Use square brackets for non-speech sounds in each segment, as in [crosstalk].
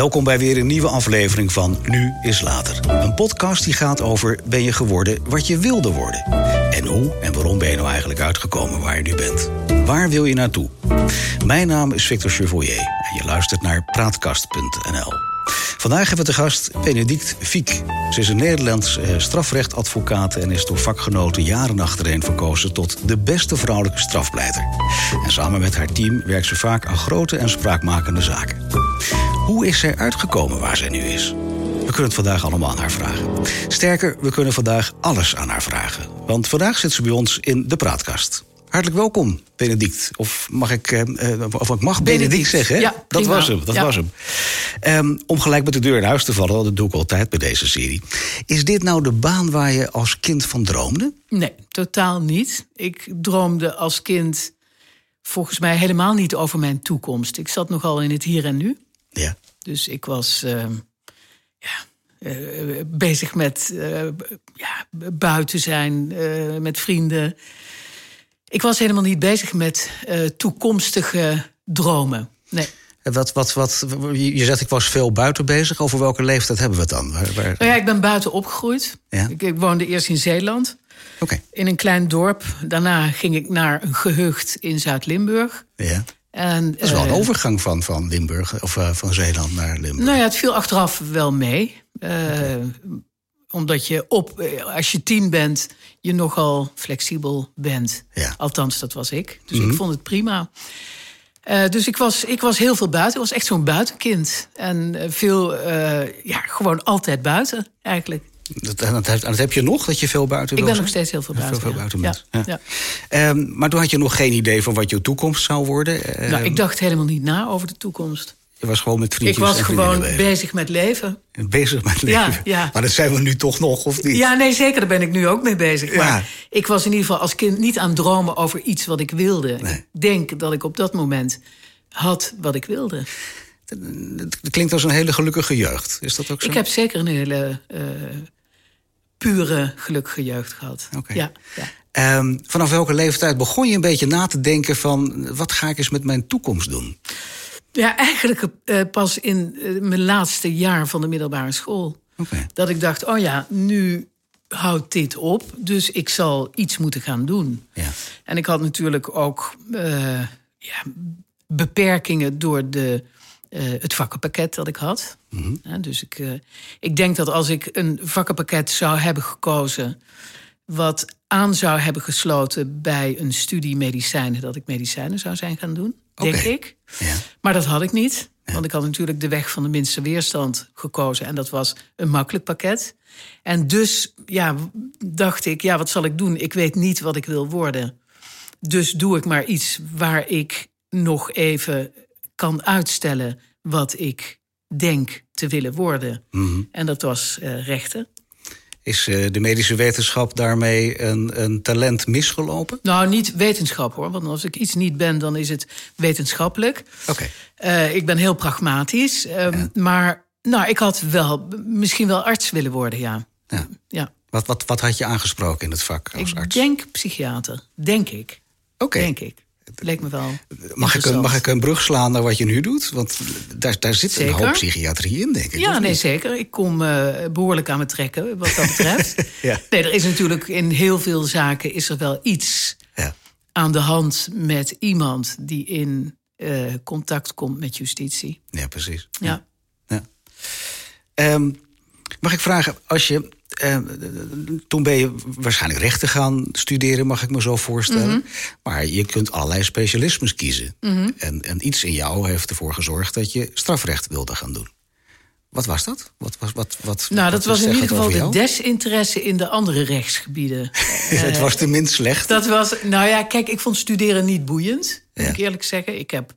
Welkom bij weer een nieuwe aflevering van Nu is Later. Een podcast die gaat over ben je geworden wat je wilde worden? En hoe en waarom ben je nou eigenlijk uitgekomen waar je nu bent? Waar wil je naartoe? Mijn naam is Victor Chevoyer en je luistert naar praatkast.nl. Vandaag hebben we te gast Benedict Fiek. Ze is een Nederlands eh, strafrechtadvocaat en is door vakgenoten jaren achtereen verkozen tot de beste vrouwelijke strafpleiter. En samen met haar team werkt ze vaak aan grote en spraakmakende zaken. Hoe is zij uitgekomen waar zij nu is? We kunnen het vandaag allemaal aan haar vragen. Sterker, we kunnen vandaag alles aan haar vragen. Want vandaag zit ze bij ons in de praatkast. Hartelijk welkom, Benedict. Of mag ik, eh, eh, of ik mag Benedict, Benedict. zeggen? Ja, dat was hem. Dat Ja. was hem. Ehm, om gelijk met de deur in huis te vallen, dat doe ik altijd bij deze serie. Is dit nou de baan waar je als kind van droomde? Nee, totaal niet. Ik droomde als kind volgens mij helemaal niet over mijn toekomst. Ik zat nogal in het hier en nu. Ja. Dus ik was eh, ja, eh, bezig met eh, ja, buiten zijn, eh, met vrienden. Ik was helemaal niet bezig met toekomstige dromen. Nee. Wat, wat, wat, je zegt ik was veel buiten bezig. Over welke leeftijd hebben we het dan? Waar, waar- Nou ja, ik ben buiten opgegroeid. Ja. Ik, ik woonde eerst in Zeeland. In een klein dorp. Daarna ging ik naar een gehucht in Zuid-Limburg. ja. En, Dat is wel een eh, overgang van, van Limburg, of eh, van Zeeland naar Limburg. Nou ja, het viel achteraf wel mee. Eh, Omdat je op, als je tien bent, je nogal flexibel bent. Ja. Mhm. Althans, dat was ik. Dus ik vond het prima. Dus ik was, ik was heel veel buiten. Ik was echt zo'n buitenkind. En veel, ja, gewoon altijd buiten eigenlijk. Dat, en dat, en dat heb je nog, dat je veel buiten Ik ben nog steeds heel veel buiten. Veel, buiten. Ja, Ja. ja. Ehm, maar toen had je nog geen idee van wat je toekomst zou worden. Ehm, Nou, ik dacht helemaal niet na over de toekomst. Je was gewoon met Ik vriendjes was en gewoon bezig. met leven. bezig met leven. ja. Maar dat zijn we nu toch nog, of niet? Ja, nee, zeker. Daar ben ik nu ook mee bezig. Maar ik was in ieder geval als kind niet aan het dromen over iets wat ik wilde. Nee. Ik denk dat ik op dat moment had wat ik wilde. Het klinkt als een hele gelukkige jeugd. Is dat ook zo? Ik heb zeker een hele eh, pure, gelukkige jeugd gehad. Ja, ja. Ehm, vanaf welke leeftijd begon je een beetje na te denken van... wat ga ik eens met mijn toekomst doen? ja, eigenlijk eh, pas in eh, mijn laatste jaar van de middelbare school. Dat ik dacht, oh ja, nu houdt dit op. Dus ik zal iets moeten gaan doen. Ja. En ik had natuurlijk ook eh, ja, beperkingen door de, eh, het vakkenpakket dat ik had. Ja, dus ik, eh, ik denk dat als ik een vakkenpakket zou hebben gekozen... wat aan zou hebben gesloten bij een studie medicijnen... dat ik medicijnen zou zijn gaan doen, denk ik. Ja. Maar dat had ik niet. Want ik had natuurlijk de weg van de minste weerstand gekozen. En dat was een makkelijk pakket. En dus ja, dacht ik, ja, wat zal ik doen? Ik weet niet wat ik wil worden. Dus doe ik maar iets waar ik nog even kan uitstellen wat ik denk te willen worden. En dat was eh, rechten. Is eh, de medische wetenschap daarmee een, een talent misgelopen? Nou, niet wetenschap hoor. Want als ik iets niet ben, dan is het wetenschappelijk. Oké. Eh, ik ben heel pragmatisch. ehm, Maar nou, ik had wel misschien wel arts willen worden, ja. Ja. ja. Wat, wat, wat had je aangesproken in het vak als Ik arts? denk psychiater. Denk ik. Oké. Denk ik. Leek me wel. Mag ik, een, mag ik een brug slaan naar wat je nu doet? Want daar, daar zit een hoop psychiatrie in, denk ik. Ja, nee, zeker. Ik kom eh, behoorlijk aan me trekken, wat dat betreft. [laughs] Ja. Nee, er is natuurlijk in heel veel zaken is er wel iets Ja. aan de hand met iemand die in eh, contact komt met justitie. ja, precies. Ja. Ja. Ehm, mag ik vragen, als je. Ehm, toen ben je waarschijnlijk rechten gaan studeren, mag ik me zo voorstellen. Mhm. Maar je kunt allerlei specialismes kiezen. en, en iets in jou heeft ervoor gezorgd dat je strafrecht wilde gaan doen. Wat was dat? Wat, was wat, wat, Nou, dat was in ieder geval de desinteresse in de andere rechtsgebieden. [laughs] Het was de minst slecht. Dat was, nou ja, kijk, ik vond studeren niet boeiend, moet Ja. ik eerlijk zeggen. Ik heb,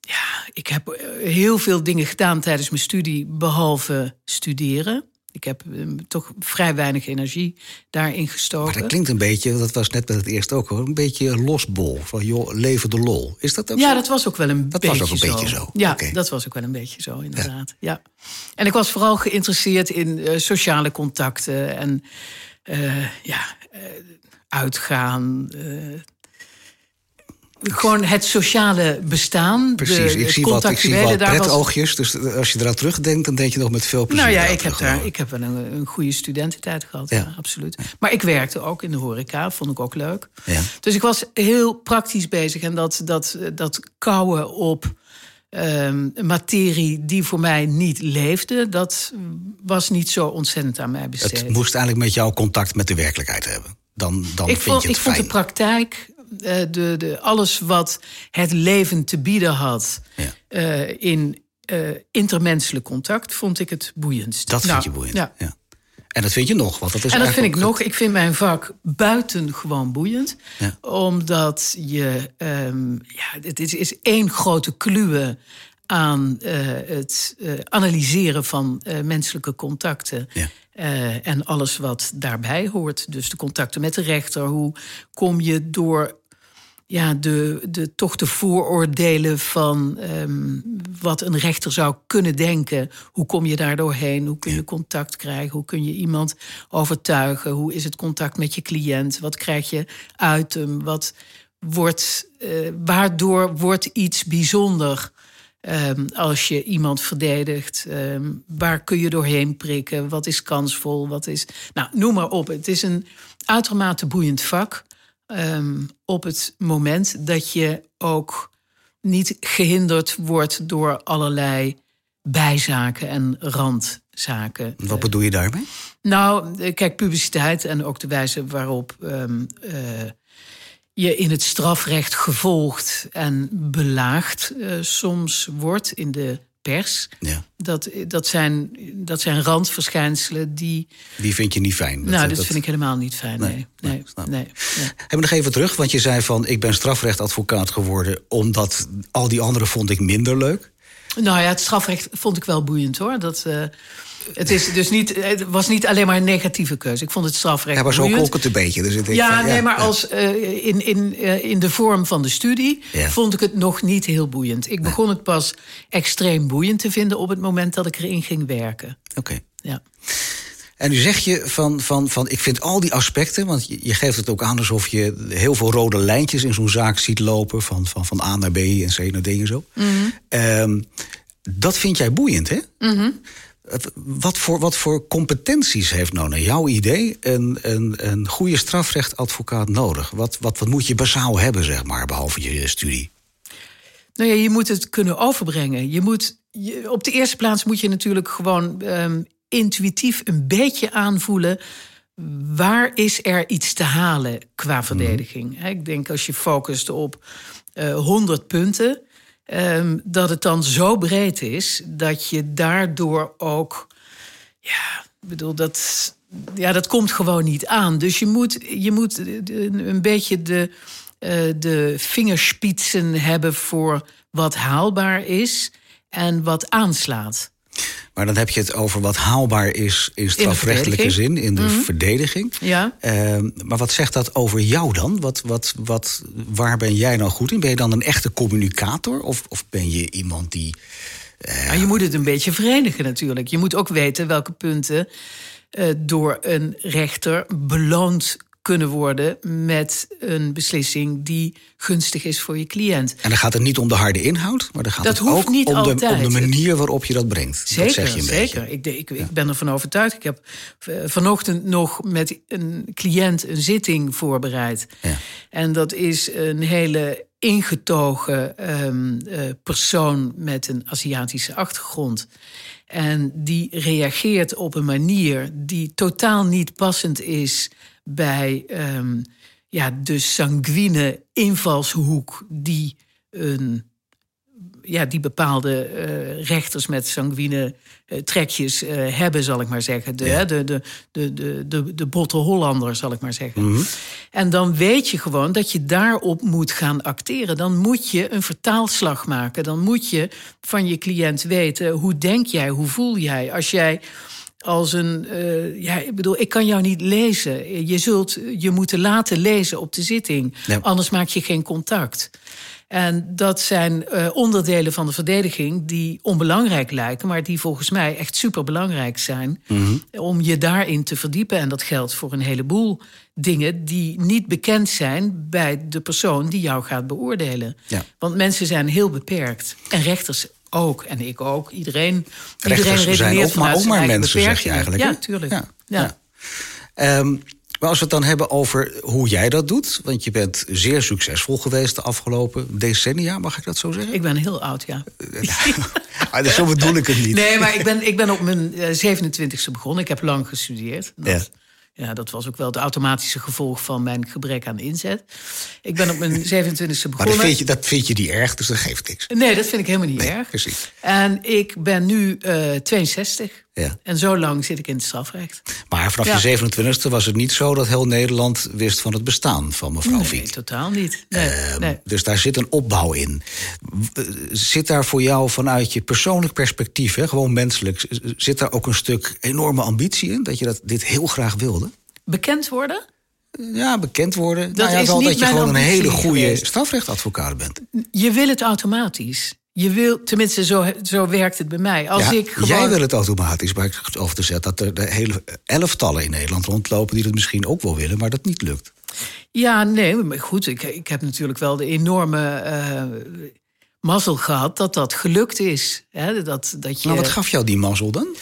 ja, ik heb eh, heel veel dingen gedaan tijdens mijn studie, behalve studeren. Ik heb eh, toch vrij weinig energie daarin Maar gestoken. dat klinkt een beetje, dat was net met het eerste ook hoor, een beetje losbol. Van joh, leven de lol. Is dat ook Ja, zo? dat was ook wel een Dat was beetje ook een beetje zo. Ja, dat was ook wel een beetje zo, inderdaad. Ja. En ik was vooral geïnteresseerd in eh, sociale contacten en eh, ja, eh, uitgaan. Eh, gewoon het sociale bestaan. Precies, de, ik zie wat, ik zie wat pretoogjes. Dus als je eraan terugdenkt, dan denk je nog met veel plezier. Nou ja, ik heb, daar, ik heb wel een, een goede studententijd gehad, ja. absoluut. Maar ik werkte ook in de horeca, vond ik ook leuk. Ja. Dus ik was heel praktisch bezig. En dat, dat, dat kouwen op um, materie die voor mij niet leefde, dat was niet zo ontzettend aan mij besteed. Het moest eigenlijk met jou contact met de werkelijkheid hebben. Dan, dan ik vind vond, je het ik vond de praktijk, de, de, alles wat het leven te bieden had ja. uh, in uh, intermenselijk contact, vond ik het boeiendst. Dat vind nou, je boeiend. Ja. ja. En dat vind je nog, want dat is En dat vind ik nog. Ik vind mijn vak buitengewoon boeiend. Ja. Omdat je... Um, ja, het is, is één grote kluwe aan uh, het uh, analyseren van uh, menselijke contacten. Ja. En alles wat daarbij hoort. Dus de contacten met de rechter. Hoe kom je door ja, de, de, toch de vooroordelen van um, wat een rechter zou kunnen denken. Hoe kom je daar doorheen? Hoe kun je contact krijgen? Hoe kun je iemand overtuigen? Hoe is het contact met je cliënt? Wat krijg je uit hem? Wat wordt, uh, waardoor wordt iets bijzonder? Um, als je iemand verdedigt, um, waar kun je doorheen prikken? Wat is kansvol? Wat is. Nou, noem maar op. Het is een uitermate boeiend vak. Um, op het moment dat je ook niet gehinderd wordt door allerlei bijzaken en randzaken. Wat bedoel je daarmee? Nou, kijk, publiciteit en ook de wijze waarop uh, je in het strafrecht gevolgd en belaagd uh, soms wordt in de pers. Ja. Dat, dat, zijn, dat zijn randverschijnselen die. Die vind je niet fijn. Dat, nou, dat, vind ik helemaal niet fijn. Nee. nee, nee, nee, nee. Hebben nog even terug, want je zei van ik ben strafrechtadvocaat geworden omdat al die anderen vond ik minder leuk. Nou ja, het strafrecht vond ik wel boeiend hoor. Dat, uh, het, is dus niet, het was niet alleen maar een negatieve keuze. Ik vond het strafrecht. Ja, maar zo klonk het een beetje. Dus ik ja, nee, maar als, uh, in, in, uh, in de vorm van de studie ja. vond ik het nog niet heel boeiend. Ik begon het pas extreem boeiend te vinden op het moment dat ik erin ging werken. Oké. Okay. Ja. En nu zeg je van, van, van, ik vind al die aspecten, want je, je geeft het ook aan alsof je heel veel rode lijntjes in zo'n zaak ziet lopen, van, van, van A naar B en C naar D en zo. Mm -hmm. um, dat vind jij boeiend, hè? Mm -hmm. Wat voor, wat voor competenties heeft nou naar jouw idee een, een, een goede strafrechtadvocaat nodig? Wat, wat, wat moet je basaal hebben, zeg maar, behalve je studie? Nou ja, je moet het kunnen overbrengen. Je moet, je, op de eerste plaats moet je natuurlijk gewoon um, intuïtief een beetje aanvoelen. Waar is er iets te halen qua verdediging? Mm. Ik denk als je focust op uh, 100 punten, Um, dat het dan zo breed is dat je daardoor ook. Ja, ik bedoel, dat, ja, dat komt gewoon niet aan. Dus je moet, je moet een beetje de, uh, de vingerspitsen hebben voor wat haalbaar is en wat aanslaat. Maar dan heb je het over wat haalbaar is in strafrechtelijke in zin, in de mm -hmm. verdediging. Ja. Uh, maar wat zegt dat over jou dan? Wat, wat, wat, waar ben jij nou goed in? Ben je dan een echte communicator? Of, of ben je iemand die. Uh... Je moet het een beetje verenigen natuurlijk. Je moet ook weten welke punten uh, door een rechter beloond kunnen worden met een beslissing die gunstig is voor je cliënt. En dan gaat het niet om de harde inhoud, maar dan gaat dat het ook om de, om, de, manier waarop je dat brengt. Zeker, dat zeg je een zeker. Ik, ik, ja. ik ben ervan overtuigd. Ik heb vanochtend nog met een cliënt een zitting voorbereid. Ja. En dat is een hele ingetogen um, uh, persoon met een Aziatische achtergrond. En die reageert op een manier die totaal niet passend is bij um, ja, de sanguine invalshoek die, een, ja, die bepaalde uh, rechters met sanguine uh, trekjes uh, hebben, zal ik maar zeggen. De, ja. de, de, de, de, de, de botte Hollander, zal ik maar zeggen. Mm -hmm. En dan weet je gewoon dat je daarop moet gaan acteren. Dan moet je een vertaalslag maken. Dan moet je van je cliënt weten, hoe denk jij, hoe voel jij? Als jij als een. Uh, ja, ik bedoel, ik kan jou niet lezen. Je zult je moeten laten lezen op de zitting. Ja. Anders maak je geen contact. En dat zijn uh, onderdelen van de verdediging die onbelangrijk lijken, maar die volgens mij echt superbelangrijk zijn mm om je daarin te verdiepen. En dat geldt voor een heleboel dingen die niet bekend zijn bij de persoon die jou gaat beoordelen. Ja. Want mensen zijn heel beperkt. En rechters ook. En ik ook. Iedereen. Rechters iedereen zijn ook maar, ook maar mensen, zeg je eigenlijk. Ja, tuurlijk. Ja. ja. Um, maar als we het dan hebben over hoe jij dat doet... want je bent zeer succesvol geweest de afgelopen decennia, mag ik dat zo zeggen? Ik ben heel oud, ja. [laughs] ah, dus zo bedoel ik het niet. Nee, maar ik ben, ik ben op mijn 27e eh, begonnen. Ik heb lang gestudeerd. Dat, ja. Ja, dat was ook wel het automatische gevolg van mijn gebrek aan inzet. Ik ben op mijn [laughs] 27e begonnen. Maar dat vind, je, dat vind je niet erg, dus dat geeft niks. Nee, dat vind ik helemaal niet erg. Precies. En ik ben nu uh, eh, 62. Ja. En zo lang zit ik in het strafrecht. Maar vanaf je 27e was het niet zo dat heel Nederland wist van het bestaan van mevrouw nee, Nee, totaal niet. Nee, uh, nee. Dus daar zit een opbauw in. Zit daar voor jou vanuit je persoonlijk perspectief, hè, gewoon menselijk, zit daar ook een stuk enorme ambitie in? Dat je dat, dit heel graag wilde? Bekend worden? Ja, bekend worden. Dat nou ja, wel dat je gewoon een hele goede strafrechtadvocaat bent. Je wil het automatisch. Je wil, tenminste, zo, zo werkt het bij mij. Als ik gewoon... Jij wil het automatisch, maar ik over te zetten dat er de hele elftallen in Nederland rondlopen die dat misschien ook wel willen, maar dat niet lukt. Ja, nee, maar goed, ik, ik heb natuurlijk wel de enorme uh, mazzel gehad dat dat gelukt is. Hè? Dat, dat je... Nou, wat gaf jou die mazzel dan?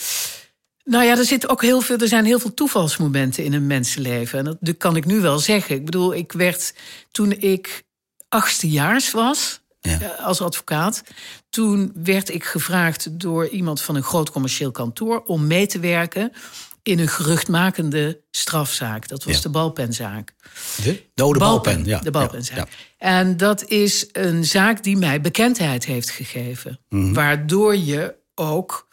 Nou ja, er, zit ook heel veel, er zijn heel veel toevalsmomenten in een mensenleven. En dat, kan ik nu wel zeggen. Ik bedoel, ik werd toen ik achtstejaars was, ja. Eh, als advocaat. Toen werd ik gevraagd door iemand van een groot commercieel kantoor om mee te werken in een geruchtmakende strafzaak. Dat was de balpenzaak. De? De balpen, ja. De balpenzaak. Ja, En dat is een zaak die mij bekendheid heeft gegeven. Mhm. Waardoor je ook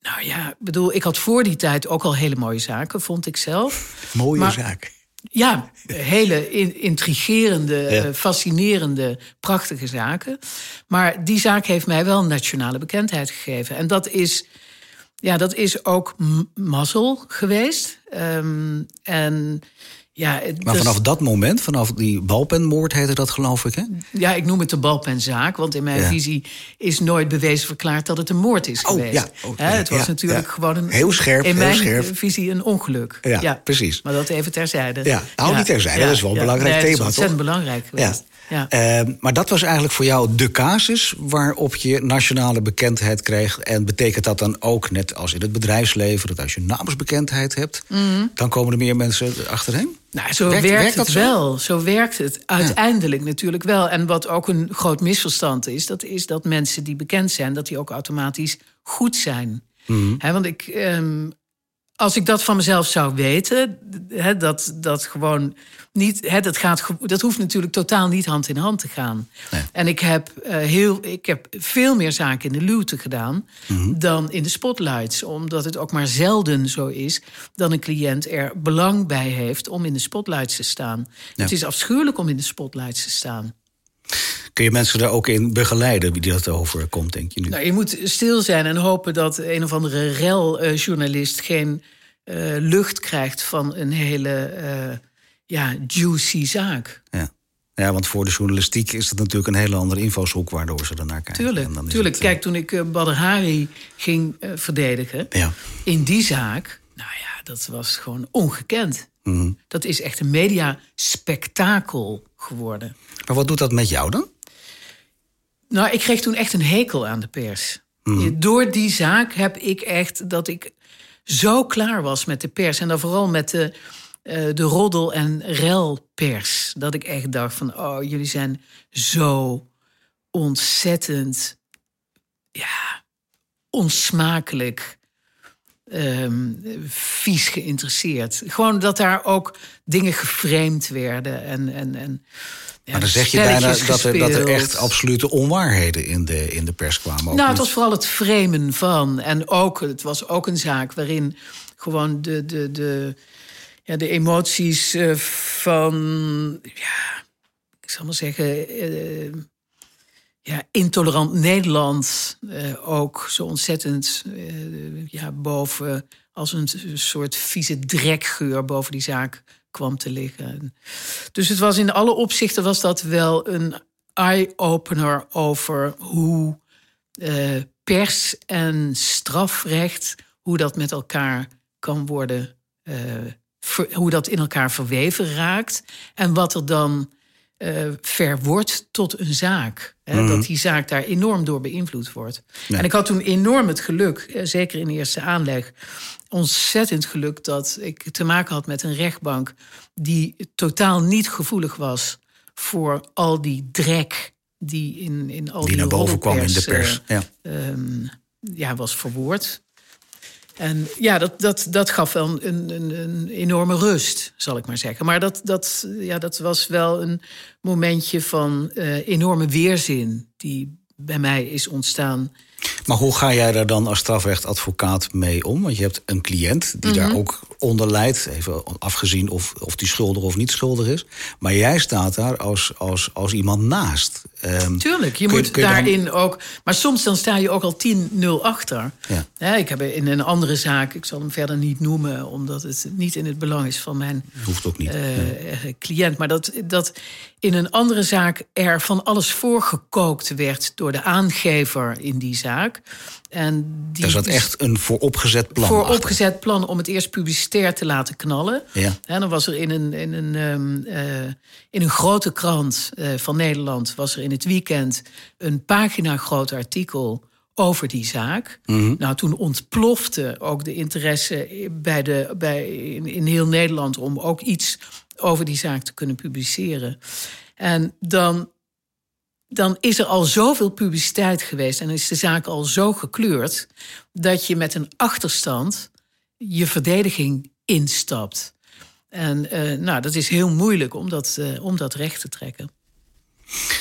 nou ja, bedoel, ik had voor die tijd ook al hele mooie zaken, vond ik zelf. Mooie zaken. Ja, hele intrigerende, eh, fascinerende, prachtige zaken. Maar die zaak heeft mij wel nationale bekendheid gegeven. En dat is, ja, dat is ook mazzel geweest. Um, en ja, maar dus- vanaf dat moment, vanaf die balpenmoord heette dat geloof ik, hè? Ja, ik noem het de balpenzaak, want in mijn visie is nooit bewezen verklaard dat het een moord is oh, geweest. Ja. Oh, het was natuurlijk gewoon een... Heel scherp, In mijn scherp. visie een ongeluk. Ja, precies. Maar dat even terzijde. Ja, nou niet terzijde, dat is wel een belangrijk nee, thema, toch? ontzettend belangrijk geweest. Ja. Uh, maar dat was eigenlijk voor jou de casus waarop je nationale bekendheid kreeg. En betekent dat dan ook, net als in het bedrijfsleven, dat als je namensbekendheid hebt, mm. dan komen er meer mensen achterheen? Nou, zo werkt, het wel. Zo werkt het uiteindelijk natuurlijk wel. En wat ook een groot misverstand is, dat is dat mensen die bekend zijn, dat die ook automatisch goed zijn. Mm. want ik, um, als ik dat van mezelf zou weten, dat, dat gewoon niet, dat, gaat, dat hoeft natuurlijk totaal niet hand in hand te gaan. En ik heb, uh, heel, ik heb veel meer zaken in de luwte gedaan mhm. dan in de spotlights. Omdat het ook maar zelden zo is dat een cliënt er belang bij heeft om in de spotlights te staan. Het is afschuwelijk om in de spotlights te staan. Kun je mensen daar ook in begeleiden wie dat overkomt, denk je nu? Nou, je moet stil zijn en hopen dat een of andere rel-journalist geen uh, lucht krijgt van een hele uh, ja, juicy zaak. Ja. Ja, want voor de journalistiek is het natuurlijk een hele andere invalshoek waardoor ze ernaar kijken. Tuurlijk, tuurlijk. Het, Kijk, toen ik Badr Hari ging verdedigen ja. in die zaak, nou ja, dat was gewoon ongekend. Mhm. Dat is echt een mediaspectakel geworden. Maar wat doet dat met jou dan? Nou, ik kreeg toen echt een hekel aan de pers. Mm. Door die zaak heb ik echt dat ik zo klaar was met de pers. En dan vooral met de, uh, de roddel- en relpers. Dat ik echt dacht van, oh, jullie zijn zo ontzettend, ja, onsmakelijk. Um, vies geïnteresseerd. Gewoon dat daar ook dingen geframed werden. En, en, en maar dan zeg je bijna dat er, dat er echt absolute onwaarheden in de, in de pers kwamen. nou, het was vooral het framen van. En ook, het was ook een zaak waarin gewoon de, de, de, ja, de emoties uh, van, ja, ik zal maar zeggen, uh, ja, intolerant Nederland uh, ook zo ontzettend ja, boven, als een soort vieze drekgeur boven die zaak kwam te liggen. Dus het was in alle opzichten was dat wel een eye-opener over hoe uh, pers en strafrecht, hoe dat met elkaar kan worden, hoe dat in elkaar verweven raakt. En wat er dan uh, verwordt tot een zaak. Hè, mm. Dat die zaak daar enorm door beïnvloed wordt. Ja. En ik had toen enorm het geluk, zeker in de eerste aanleg, ontzettend geluk dat ik te maken had met een rechtbank die totaal niet gevoelig was voor al die drek die in, in al die, die naar boven kwam in de pers. Uh, ja. Um, ja, was verwoord. En ja, dat, dat, dat gaf wel een, een, een, enorme rust, zal ik maar zeggen. Maar dat, dat, ja, dat was wel een momentje van uh, enorme weerzin die bij mij is ontstaan maar hoe ga jij daar dan als strafrechtadvocaat mee om? Want je hebt een cliënt die daar mhm. ook onder leidt, even afgezien of, of die schuldig of niet schuldig is. Maar jij staat daar als, als, als iemand naast. Um, Tuurlijk, je moet daarin ook. Maar soms dan sta je ook al 10-0 achter. Ja. ik heb in een andere zaak, ik zal hem verder niet noemen, omdat het niet in het belang is van mijn Hoeft ook niet. Uh, cliënt. Maar dat, dat in een andere zaak er van alles voorgekookt werd door de aangever in die zaak. En die er zat echt een vooropgezet plan Vooropgezet plan om het eerst publicitair te laten knallen. Ja. En dan was er in een, in een, um, uh, in een grote krant uh, van Nederland... was er in het weekend een pagina groot artikel over die zaak. Mm -hmm. Nou, toen ontplofte ook de interesse bij de, bij, in, in heel Nederland... om ook iets over die zaak te kunnen publiceren. En dan dan is er al zoveel publiciteit geweest en is de zaak al zo gekleurd dat je met een achterstand je verdediging instapt. En uh, nou, dat is heel moeilijk om dat, uh, om dat recht te trekken.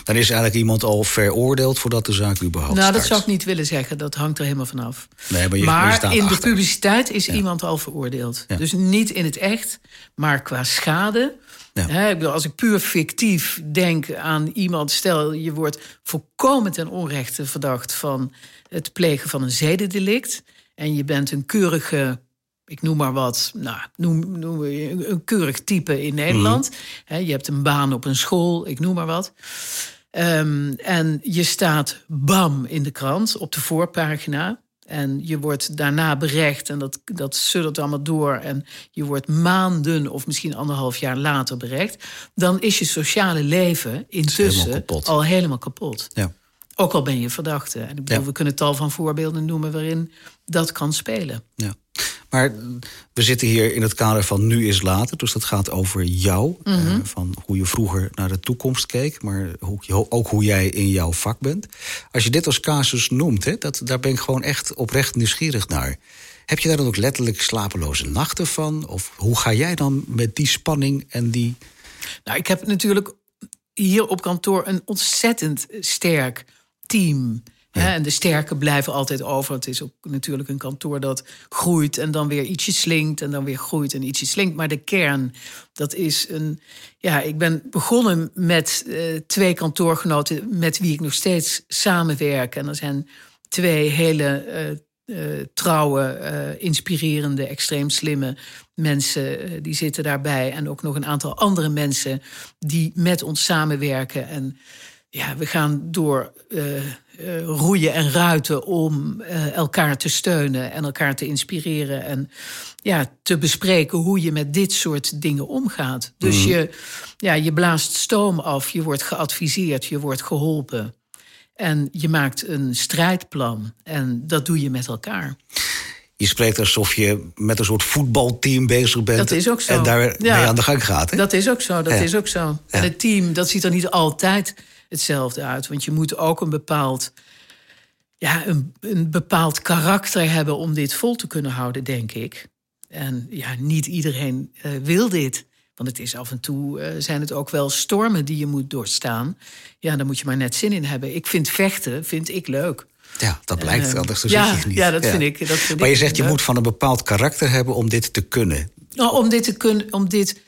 Dan is eigenlijk iemand al veroordeeld voordat de zaak überhaupt Nou, dat zou ik niet willen zeggen. Dat hangt er helemaal vanaf. Nee, maar, je, maar, in achter. de publiciteit is ja. iemand al veroordeeld. Ja. Dus niet in het echt, maar qua schade ja. He, ik bedoel, als ik puur fictief denk aan iemand, stel je wordt volkomen ten onrechte verdacht van het plegen van een zedendelict. En je bent een keurige, ik noem maar wat, nou, noem, noem een keurig type in Nederland. Mm. He, je hebt een baan op een school, ik noem maar wat. Um, en je staat bam in de krant op de voorpagina. En je wordt daarna berecht en dat, dat suddert allemaal door. En je wordt maanden of misschien anderhalf jaar later berecht. Dan is je sociale leven intussen helemaal al helemaal kapot. Ja. Ook al ben je verdachte. En ik bedoel, ja. we kunnen tal van voorbeelden noemen waarin dat kan spelen. Ja. Maar we zitten hier in het kader van nu is later. Dus dat gaat over jou. Mm -hmm. uh, van hoe je vroeger naar de toekomst keek. Maar hoe, ook hoe jij in jouw vak bent. Als je dit als casus noemt, hè, dat, daar ben ik gewoon echt oprecht nieuwsgierig naar. Heb je daar dan ook letterlijk slapeloze nachten van? Of hoe ga jij dan met die spanning en die. Nou, ik heb natuurlijk hier op kantoor een ontzettend sterk team. En de sterke blijven altijd over. Het is ook natuurlijk een kantoor dat groeit en dan weer ietsje slinkt en dan weer groeit en ietsje slinkt. Maar de kern, dat is een. Ja, ik ben begonnen met uh, twee kantoorgenoten met wie ik nog steeds samenwerk. En er zijn twee hele uh, uh, trouwe, inspirerende, extreem slimme mensen die zitten daarbij. En ook nog een aantal andere mensen die met ons samenwerken. En ja, we gaan door uh, uh, roeien en ruiten om uh, elkaar te steunen en elkaar te inspireren en ja, te bespreken hoe je met dit soort dingen omgaat. Dus mm. je, ja, je blaast stoom af, je wordt geadviseerd, je wordt geholpen. En je maakt een strijdplan en dat doe je met elkaar. Je spreekt alsof je met een soort voetbalteam bezig bent. Dat is ook zo. En daar ja. mee aan de gang gaat. Hè? Dat is ook zo. Dat ja. is ook zo. Ja. En het team, dat ziet er niet altijd hetzelfde uit. Want je moet ook een bepaald, ja, een, een bepaald karakter hebben om dit vol te kunnen houden, denk ik. En ja, niet iedereen uh, wil dit. Want het is af en toe uh, zijn het ook wel stormen die je moet doorstaan. Ja, daar moet je maar net zin in hebben. Ik vind vechten, vind ik leuk. Ja, dat blijkt, uh, anders ja, je niet. Ja, dat ja. vind ik. Dat vind maar je zegt, je moet van een bepaald karakter hebben om dit te kunnen. Nou, om dit te kunnen, om dit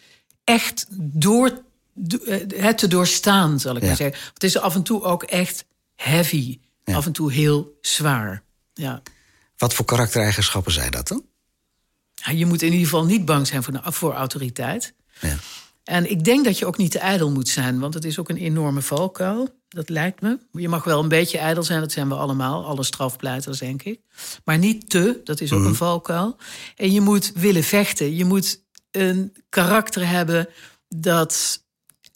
echt door het te doorstaan, zal ik ja. maar zeggen. Het is af en toe ook echt heavy. Ja. Af en toe heel zwaar. Ja. Wat voor karaktereigenschappen zijn dat dan? Ja, je moet in ieder geval niet bang zijn voor, de, voor autoriteit. Ja. En ik denk dat je ook niet te ijdel moet zijn, want het is ook een enorme valkuil. Dat lijkt me. Je mag wel een beetje ijdel zijn, dat zijn we allemaal, alle strafpleiters, denk ik. Maar niet te, dat is ook een valkuil. En je moet willen vechten. Je moet een karakter hebben dat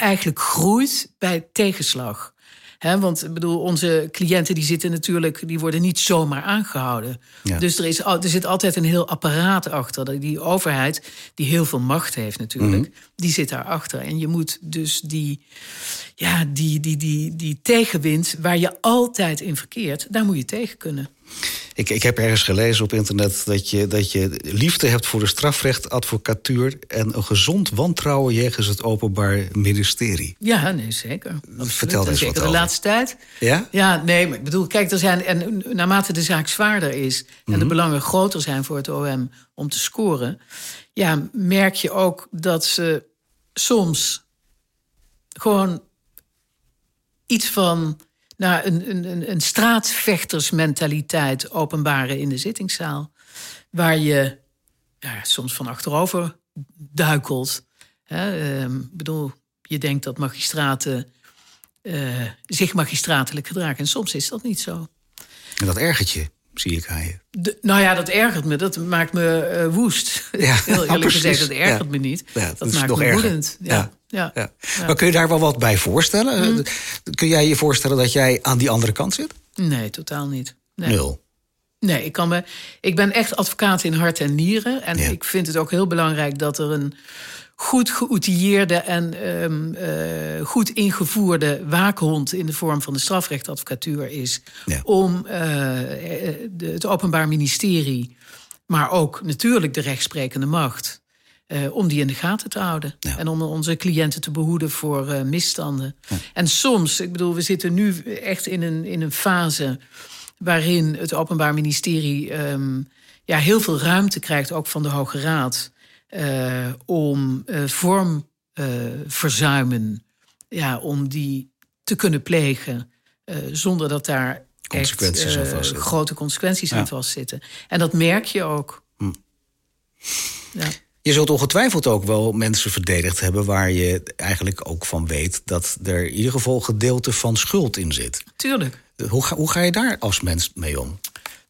eigenlijk groeit bij tegenslag. He, want ik bedoel, onze cliënten die zitten natuurlijk, die worden niet zomaar aangehouden. Dus er, is, er zit altijd een heel apparaat achter. Die overheid, die heel veel macht heeft natuurlijk, mhm. die zit daarachter. En je moet dus die, ja, die, die, die, die tegenwind waar je altijd in verkeert, daar moet je tegen kunnen. Ik, ik heb ergens gelezen op internet dat je, dat je liefde hebt voor de strafrecht, advocatuur en een gezond wantrouwen jegens het Openbaar Ministerie. Ja, nee, zeker. Vertel eens zeker wat de laatste tijd. Ja? Ja, nee, maar ik bedoel, kijk, er zijn, en naarmate de zaak zwaarder is en de mhm. belangen groter zijn voor het OM om te scoren, ja, merk je ook dat ze soms gewoon iets van naar een, een, een straatvechtersmentaliteit openbaren in de zittingszaal. Waar je ja, soms van achterover duikelt. Hè, uh, bedoel, je denkt dat magistraten uh, zich magistratelijk gedragen. En soms is dat niet zo. En dat ergert je zie ik aan je. nou ja, dat ergert me. Dat maakt me uh, woest. Ja, [laughs] Heel [laughs] eerlijk gezegd, dat ergert me niet. dat, dat maakt me woedend. Ja. Ja. Ja. Maar kun je daar wel wat bij voorstellen? Mm. Kun jij je voorstellen dat jij aan die andere kant zit? Nee, totaal niet. Nee. Nul. Nee, ik, kan me, ik ben echt advocaat in hart en nieren. En ik vind het ook heel belangrijk dat er een goed geoutilleerde en um, uh, goed ingevoerde waakhond in de vorm van de strafrechtadvocatuur is. Om uh, de, het Openbaar Ministerie, maar ook natuurlijk de rechtsprekende macht. Uh, om die in de gaten te houden. En om onze cliënten te behoeden voor misstanden. En soms, ik bedoel, we zitten nu echt in een, in een fase waarin het Openbaar Ministerie um, ja, heel veel ruimte krijgt, ook van de Hoge Raad. Uh, om vormverzuimen, ja, om die te kunnen plegen zonder dat daar consequenties echt, grote consequenties ja. aan vastzitten. En dat merk je ook. Hm. Ja. Je zult ongetwijfeld ook wel mensen verdedigd hebben waar je eigenlijk ook van weet dat er in ieder geval gedeelte van schuld in zit. Tuurlijk. Hoe ga, hoe ga je daar als mens mee om?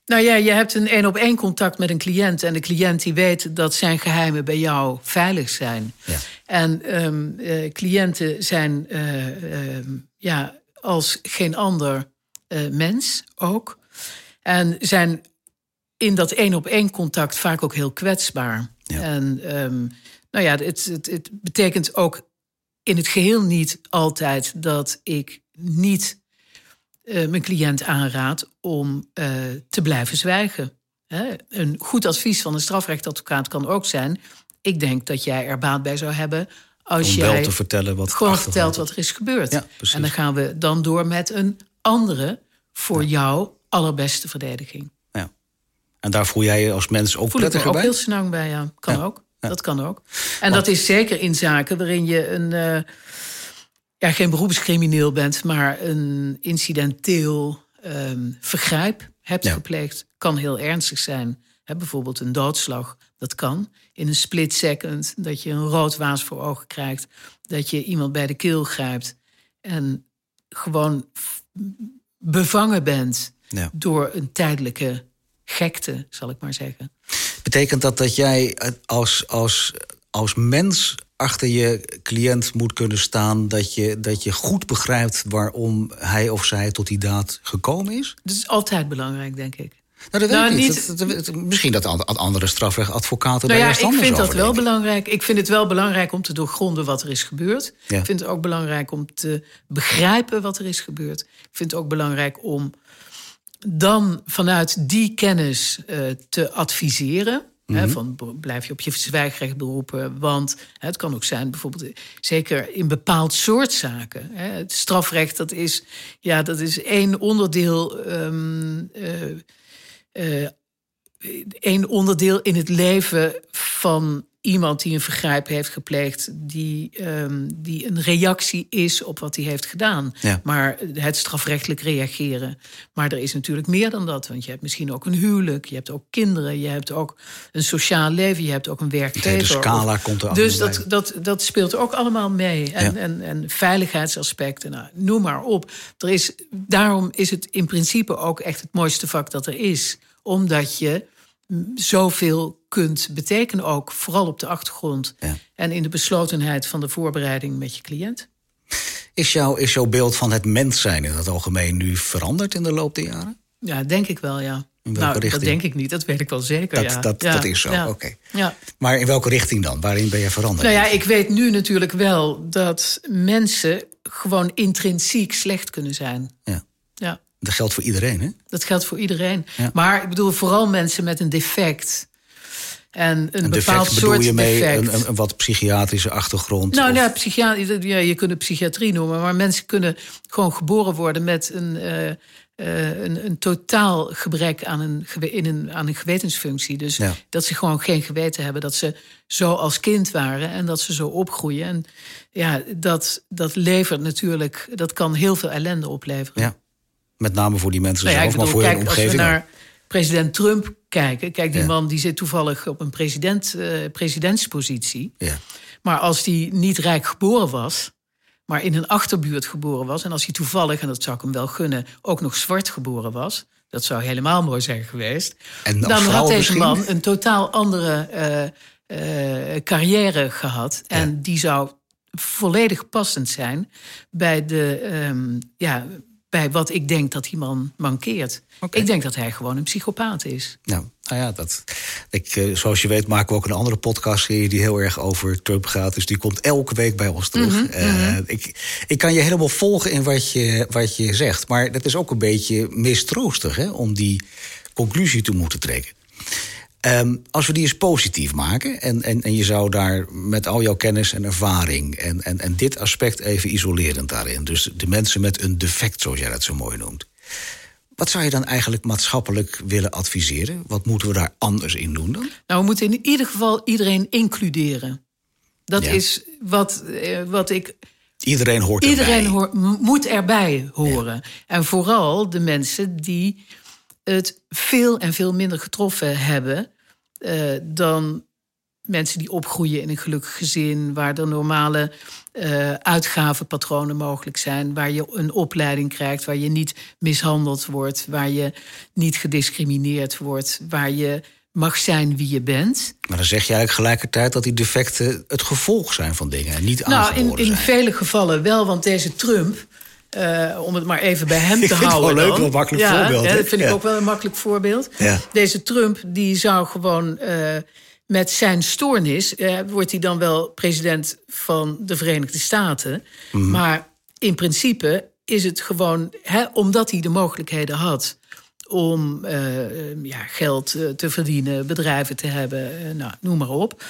Nou ja, je hebt een één op één contact met een cliënt. En de cliënt die weet dat zijn geheimen bij jou veilig zijn. Ja. En um, uh, cliënten zijn uh, uh, ja, als geen ander eh, mens ook. En zijn in dat één op één contact vaak ook heel kwetsbaar. Ja. En um, nou ja, het, het, het betekent ook in het geheel niet altijd dat ik niet uh, mijn cliënt aanraad om uh, te blijven zwijgen. Hè? Een goed advies van een strafrechtadvocaat kan ook zijn: ik denk dat jij er baat bij zou hebben als om jij wel te vertellen wat gewoon vertelt wat er is gebeurd. Ja, en dan gaan we dan door met een andere voor ja. jou allerbeste verdediging. En daar voel jij je als mens ook voel prettiger ik bij? ook heel snel bij, ja. Kan ook. Dat kan ook. En dat is zeker in zaken waarin je een. Uh, ja, geen beroepscrimineel bent, maar een incidenteel um, vergrijp hebt gepleegd, kan heel ernstig zijn. He, bijvoorbeeld een doodslag, dat kan. In een split second, dat je een rood waas voor ogen krijgt, dat je iemand bij de keel grijpt en gewoon bevangen bent ja. door een tijdelijke gekte, zal ik maar zeggen. Betekent dat dat jij als, als, als mens achter je cliënt moet kunnen staan. Dat je, dat je goed begrijpt waarom hij of zij tot die daad gekomen is? Dat is altijd belangrijk, denk ik. Nou, dat weet nou, ik niet. Dat, misschien dat andere strafrechtadvocaten nou daar ja, Ik vind dat wel belangrijk. Ik vind het wel belangrijk om te doorgronden wat er is gebeurd. Ja. Ik vind het ook belangrijk om te begrijpen wat er is gebeurd. Ik vind het ook belangrijk om dan vanuit die kennis uh, te adviseren. Mm van blijf je op je zwijgrecht beroepen. Want het kan ook zijn, bijvoorbeeld, zeker in bepaald soort zaken. het strafrecht, dat is, ja, dat is één onderdeel. Um, uh, één onderdeel in het leven van iemand die een vergrijp heeft gepleegd, die, ehm, die een reactie is op wat hij heeft gedaan. Ja. Maar het strafrechtelijk reageren. Maar er is natuurlijk meer dan dat. Want je hebt misschien ook een huwelijk, je hebt ook kinderen, je hebt ook een sociaal leven, je hebt ook een De werkgever. hele scala Of- komt er Dus dat, dat, dat speelt ook allemaal mee. En, Ja. en, en veiligheidsaspecten, nou, noem maar op. Er is, daarom is het in principe ook echt het mooiste vak dat er is. Omdat je zoveel kunt betekenen ook, vooral op de achtergrond. Ja. En in de beslotenheid van de voorbereiding met je cliënt. Is, jouw, is jouw beeld van het mens zijn in het algemeen nu veranderd in de loop der jaren? Ja, denk ik wel, ja. welke nou, dat richting? denk ik niet, dat weet ik wel zeker. Dat, ja. dat, Ja, dat is zo, ja. oké. Ja. Maar in welke richting dan? Waarin ben je veranderd? Nou ja, ik weet nu natuurlijk wel dat mensen gewoon intrinsiek slecht kunnen zijn. Ja. Ja. Dat geldt voor iedereen, hè? Dat geldt voor iedereen. Maar ik bedoel vooral mensen met een defect. En een, Een bepaald soort je mee defect. een, een, wat psychiatrische achtergrond? nou, of- ja, psychiatrie, ja, je kunt het psychiatrie noemen. Maar mensen kunnen gewoon geboren worden met een, eh, eh, een, een totaal gebrek aan een, in een, aan een gewetensfunctie. Dus Ja. dat ze gewoon geen geweten hebben. Dat ze zo als kind waren en dat ze zo opgroeien. En ja, dat, dat levert natuurlijk, dat kan heel veel ellende opleveren. Ja. Met name voor die mensen Nou ja, zelf, ik maar voor kijk, hun omgeving. President Trump kijken. Kijk, die Ja. man die zit toevallig op een president, eh, presidentspositie. Ja. Maar als die niet rijk geboren was, maar in een achterbuurt geboren was... en als hij toevallig, en dat zou ik hem wel gunnen... ook nog zwart geboren was... dat zou helemaal mooi zijn geweest... En dan had deze misschien? man een totaal andere eh, eh, carrière gehad. En die zou volledig passend zijn bij, de, ehm, ja, bij wat ik denk dat die man mankeert. Oké. Ik denk dat hij gewoon een psychopaat is. Nou, nou ja, dat, ik, eh, zoals je weet maken we ook een andere podcastserie... die heel erg over Trump gaat. Dus die komt elke week bij ons terug. Mhm, Eh, ik, ik kan je helemaal volgen in wat je, wat je zegt. Maar dat is ook een beetje mistroostig... Hè, om die conclusie te moeten trekken. Ehm, als we die eens positief maken... En, en, en je zou daar met al jouw kennis en ervaring... En, en, en dit aspect even isolerend daarin... dus de mensen met een defect, zoals jij dat zo mooi noemt... Wat zou je dan eigenlijk maatschappelijk willen adviseren? Wat moeten we daar anders in doen dan? Nou, we moeten in ieder geval iedereen includeren. Dat Ja. is wat, eh, wat ik Iedereen hoort Iedereen erbij. m- moet erbij horen. En vooral de mensen die het veel en veel minder getroffen hebben eh, dan mensen die opgroeien in een gelukkig gezin, waar er normale eh, uitgavenpatronen mogelijk zijn, waar je een opleiding krijgt, waar je niet mishandeld wordt, waar je niet gediscrimineerd wordt, waar je mag zijn wie je bent. Maar dan zeg je eigenlijk gelijkertijd dat die defecten het gevolg zijn van dingen en niet Nou, in, aangeboren in zijn. vele gevallen wel, want deze Trump, eh, om het maar even bij hem [laughs] Ik te vind het houden. wel leuk, een makkelijk ja, voorbeeld, Ja, dat vind ik ook wel een makkelijk voorbeeld. Ja. Deze Trump die zou gewoon eh, met zijn stoornis, eh, wordt hij dan wel president van de Verenigde Staten. Mhm. Maar in principe is het gewoon, hè, omdat hij de mogelijkheden had om ja, geld te verdienen, bedrijven te hebben, nou, noem maar op.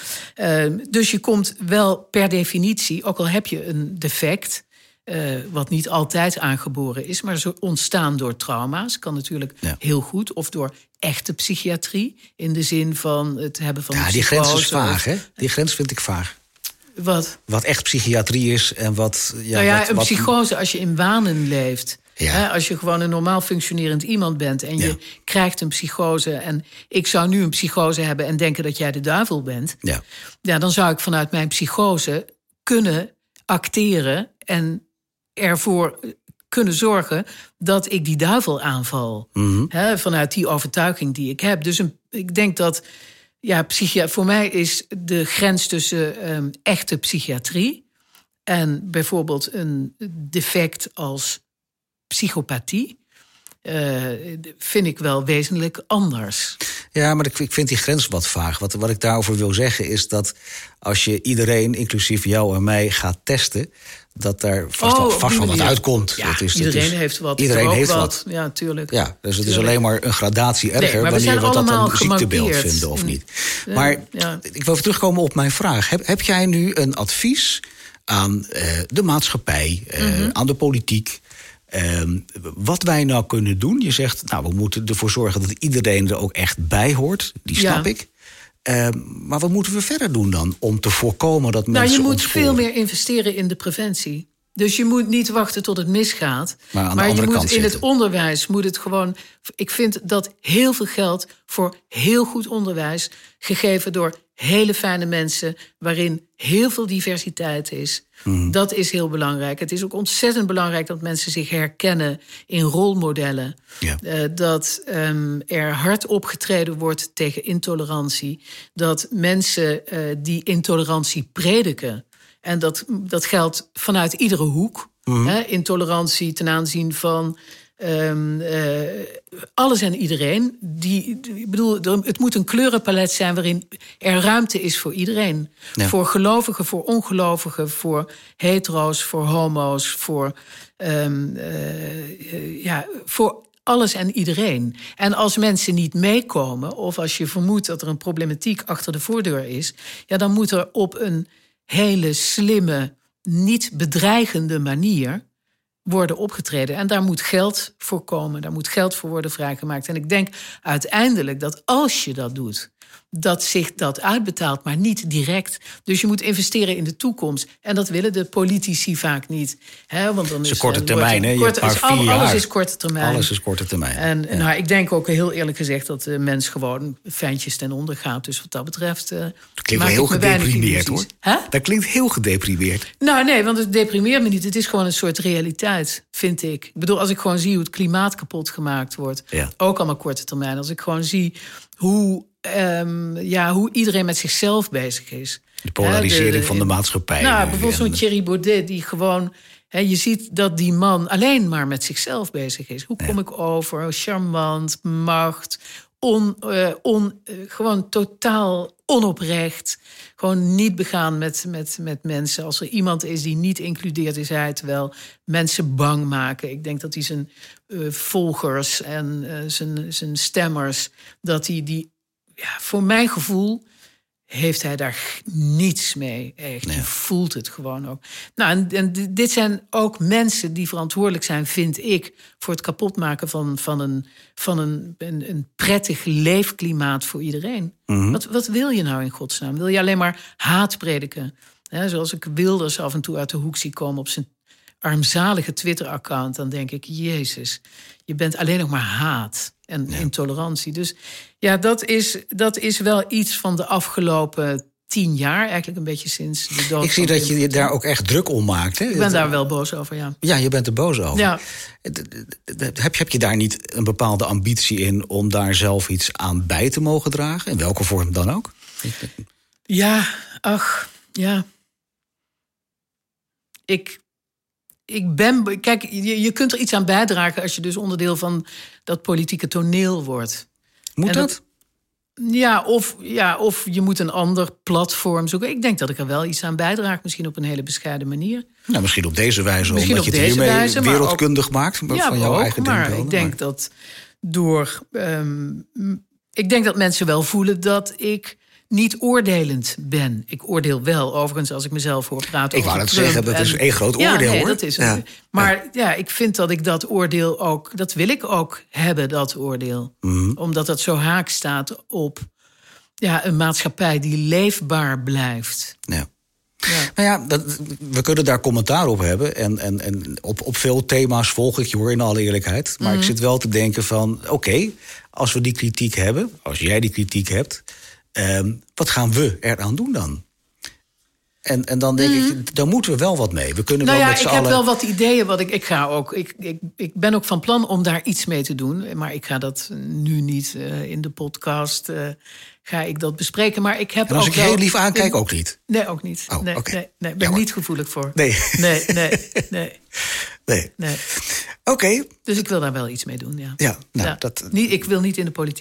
Dus je komt wel per definitie, ook al heb je een defect, eh, wat niet altijd aangeboren is, maar zo ontstaan door trauma's, kan natuurlijk Ja. heel goed, of door echte psychiatrie, in de zin van het hebben van Ja, die grens is of- vaag, hè? Die grens vind ik vaag. Wat? Wat echt psychiatrie is en wat... Ja, nou ja, wat, een wat- psychose als je in wanen leeft. Ja. Hè, als je gewoon een normaal functionerend iemand bent en Ja. je krijgt een psychose. En ik zou nu een psychose hebben en denken dat jij de duivel bent. Ja. Ja, dan zou ik vanuit mijn psychose kunnen acteren en ervoor kunnen zorgen dat ik die duivel aanval. Mhm. Hè, vanuit die overtuiging die ik heb. Dus een, ik denk dat, ja, voor mij is de grens tussen ehm, echte psychiatrie en bijvoorbeeld een defect als psychopathie. Eh, vind ik wel wezenlijk anders. Ja, maar ik, ik vind die grens wat vaag. Wat, wat ik daarover wil zeggen is dat als je iedereen, inclusief jou en mij, gaat testen, dat daar vast, Oh, vast wel wat uitkomt. Ja, Dat is, dat iedereen is- heeft wat. Iedereen heeft wat. wat. Ja, tuurlijk. Ja, dus het is alleen maar een gradatie erger Nee, wanneer we dat een ziektebeeld vinden of Mm. niet. Ja, Maar ja. ik wil even terugkomen op mijn vraag. Heb, heb jij nu een advies aan eh, de maatschappij, eh, Mhm. aan de politiek? Ehm, wat wij nou kunnen doen? Je zegt, nou, we moeten ervoor zorgen dat iedereen er ook echt bij hoort. Die Ja. snap ik. Ehm, maar wat moeten we verder doen dan om te voorkomen dat mensen. Nou, je moet ontsporen? veel meer investeren in de preventie. Dus je moet niet wachten tot het misgaat. Maar aan de je moet in het onderwijs moet het gewoon. Ik vind dat heel veel geld voor heel goed onderwijs, gegeven door hele fijne mensen, waarin heel veel diversiteit is. Mhm. Dat is heel belangrijk. Het is ook ontzettend belangrijk dat mensen zich herkennen in rolmodellen. Ja. Eh, dat ehm, er hard opgetreden wordt tegen intolerantie. Dat mensen eh, die intolerantie prediken. En dat, dat geldt vanuit iedere hoek. Hè, intolerantie ten aanzien van ehm, eh, alles en iedereen. Die, die- ik bedoel, het moet een kleurenpalet zijn waarin er ruimte is voor iedereen. Ja. Voor gelovigen, voor ongelovigen, voor hetero's, voor homo's, voor, ehm, eh, eh, ja, voor alles en iedereen. En als mensen niet meekomen, of als je vermoedt dat er een problematiek achter de voordeur is, ja, dan moet er op een hele slimme, niet bedreigende manier worden opgetreden. En daar moet geld voor komen, daar moet geld voor worden vrijgemaakt. En ik denk uiteindelijk dat als je dat doet, dat zich dat uitbetaalt, maar niet direct. Dus je moet investeren in de toekomst. En dat willen de politici vaak niet. Hè? Want dan is korte eh, termijn, hè? Korte- is alles jaar. is korte termijn. Alles is korte termijn. En Ja. nou, ik denk ook heel eerlijk gezegd dat de mens gewoon fijntjes ten onder gaat. Dus wat dat betreft. eh, Dat klinkt heel gedeprimeerd hoor. Dat klinkt heel gedeprimeerd. Nou, nee, want het deprimeert me niet. Het is gewoon een soort realiteit, vind ik. Ik bedoel, als ik gewoon zie hoe het klimaat kapot gemaakt wordt, Ja. ook allemaal korte termijn. Als ik gewoon zie hoe, ehm, ja, hoe iedereen met zichzelf bezig is. De polarisering de- van de maatschappij. Nou, bijvoorbeeld zo'n Thierry Baudet, die gewoon. Hè, je ziet dat die man alleen maar met zichzelf bezig is. Hoe kom ik over? Charmant, macht, on, eh, on, eh, gewoon totaal onoprecht. Gewoon niet begaan met, met, met mensen. Als er iemand is die niet includeert, is hij het wel. Mensen bang maken. Ik denk dat hij zijn eh, volgers en eh, zijn, zijn stemmers, dat hij die, ja, voor mijn gevoel, heeft hij daar niets mee. Echt. Je voelt het gewoon ook. Nou, en, en di- dit zijn ook mensen die verantwoordelijk zijn, vind ik, voor het kapotmaken van, van, een, van een, een, een prettig leefklimaat voor iedereen. wat, wat wil je nou in godsnaam? Wil je alleen maar haat prediken? Zoals ik Wilders af en toe uit de hoek zie komen op zijn armzalige Twitter-account, dan denk ik, Jezus, je bent alleen nog maar haat en intolerantie. Dus ja, dat is, dat is wel iets van de afgelopen tien jaar, eigenlijk een beetje sinds de dood. Ik zie dat je je daar ook echt druk om maakt. Hè? Ik ben daar wel boos over, ja. Ja, je bent er boos over. Ja. Heb, heb je daar niet een bepaalde ambitie in om daar zelf iets aan bij te mogen dragen? In welke vorm dan ook? Ja, ach, ja. Ik, ik ben. Kijk, je, je kunt er iets aan bijdragen als je dus onderdeel van dat politieke toneel wordt. Moet dat? dat- Ja of, ja, of je moet een ander platform zoeken. Ik denk dat ik er wel iets aan bijdraag, misschien op een hele bescheiden manier. Nou, misschien op deze wijze, Misschien omdat je het hiermee wijze, wereldkundig maakt ja, van jouw ook, eigen maar denkbeelden. ik denk dat door. ehm, ik denk dat mensen wel voelen dat ik niet oordelend ben. Ik oordeel wel, overigens, als ik mezelf hoor praten. Ik wou Trump zeggen, dat is één groot Ja, oordeel, nee, hoor. Dat is Ja. Maar ja. ik vind dat ik dat oordeel ook. Dat wil ik ook hebben, dat oordeel. Mhm. Omdat dat zo haak staat op ja, een maatschappij die leefbaar blijft. Ja. Ja. Nou ja, dat, we kunnen daar commentaar op hebben. En, en, en op, op veel thema's volg ik je hoor, in alle eerlijkheid. Maar Mhm. ik zit wel te denken van, oké, als we die kritiek hebben... als jij die kritiek hebt, ehm, wat gaan we eraan doen dan? En, en dan denk ik, daar moeten we wel wat mee. We kunnen Mhm. Nou wel ja, met ik z'n heb allen... wel wat ideeën. Wat ik, ik ga ook. Ik, ik, ik ben ook van plan om daar iets mee te doen. Maar ik ga dat nu niet eh, in de podcast. eh, ga ik dat bespreken. Maar ik heb En als ook ik wel- heel lief aankijk, ook niet. Nee, ook niet. Oh, nee, nee, nee, ben Jammer. niet gevoelig voor. Nee. Nee, nee, [laughs] nee, Nee. nee. Oké, Dus ik wil daar wel iets mee doen, ja. ja, nou, Ja. dat... Niet, ik wil niet in de politiek.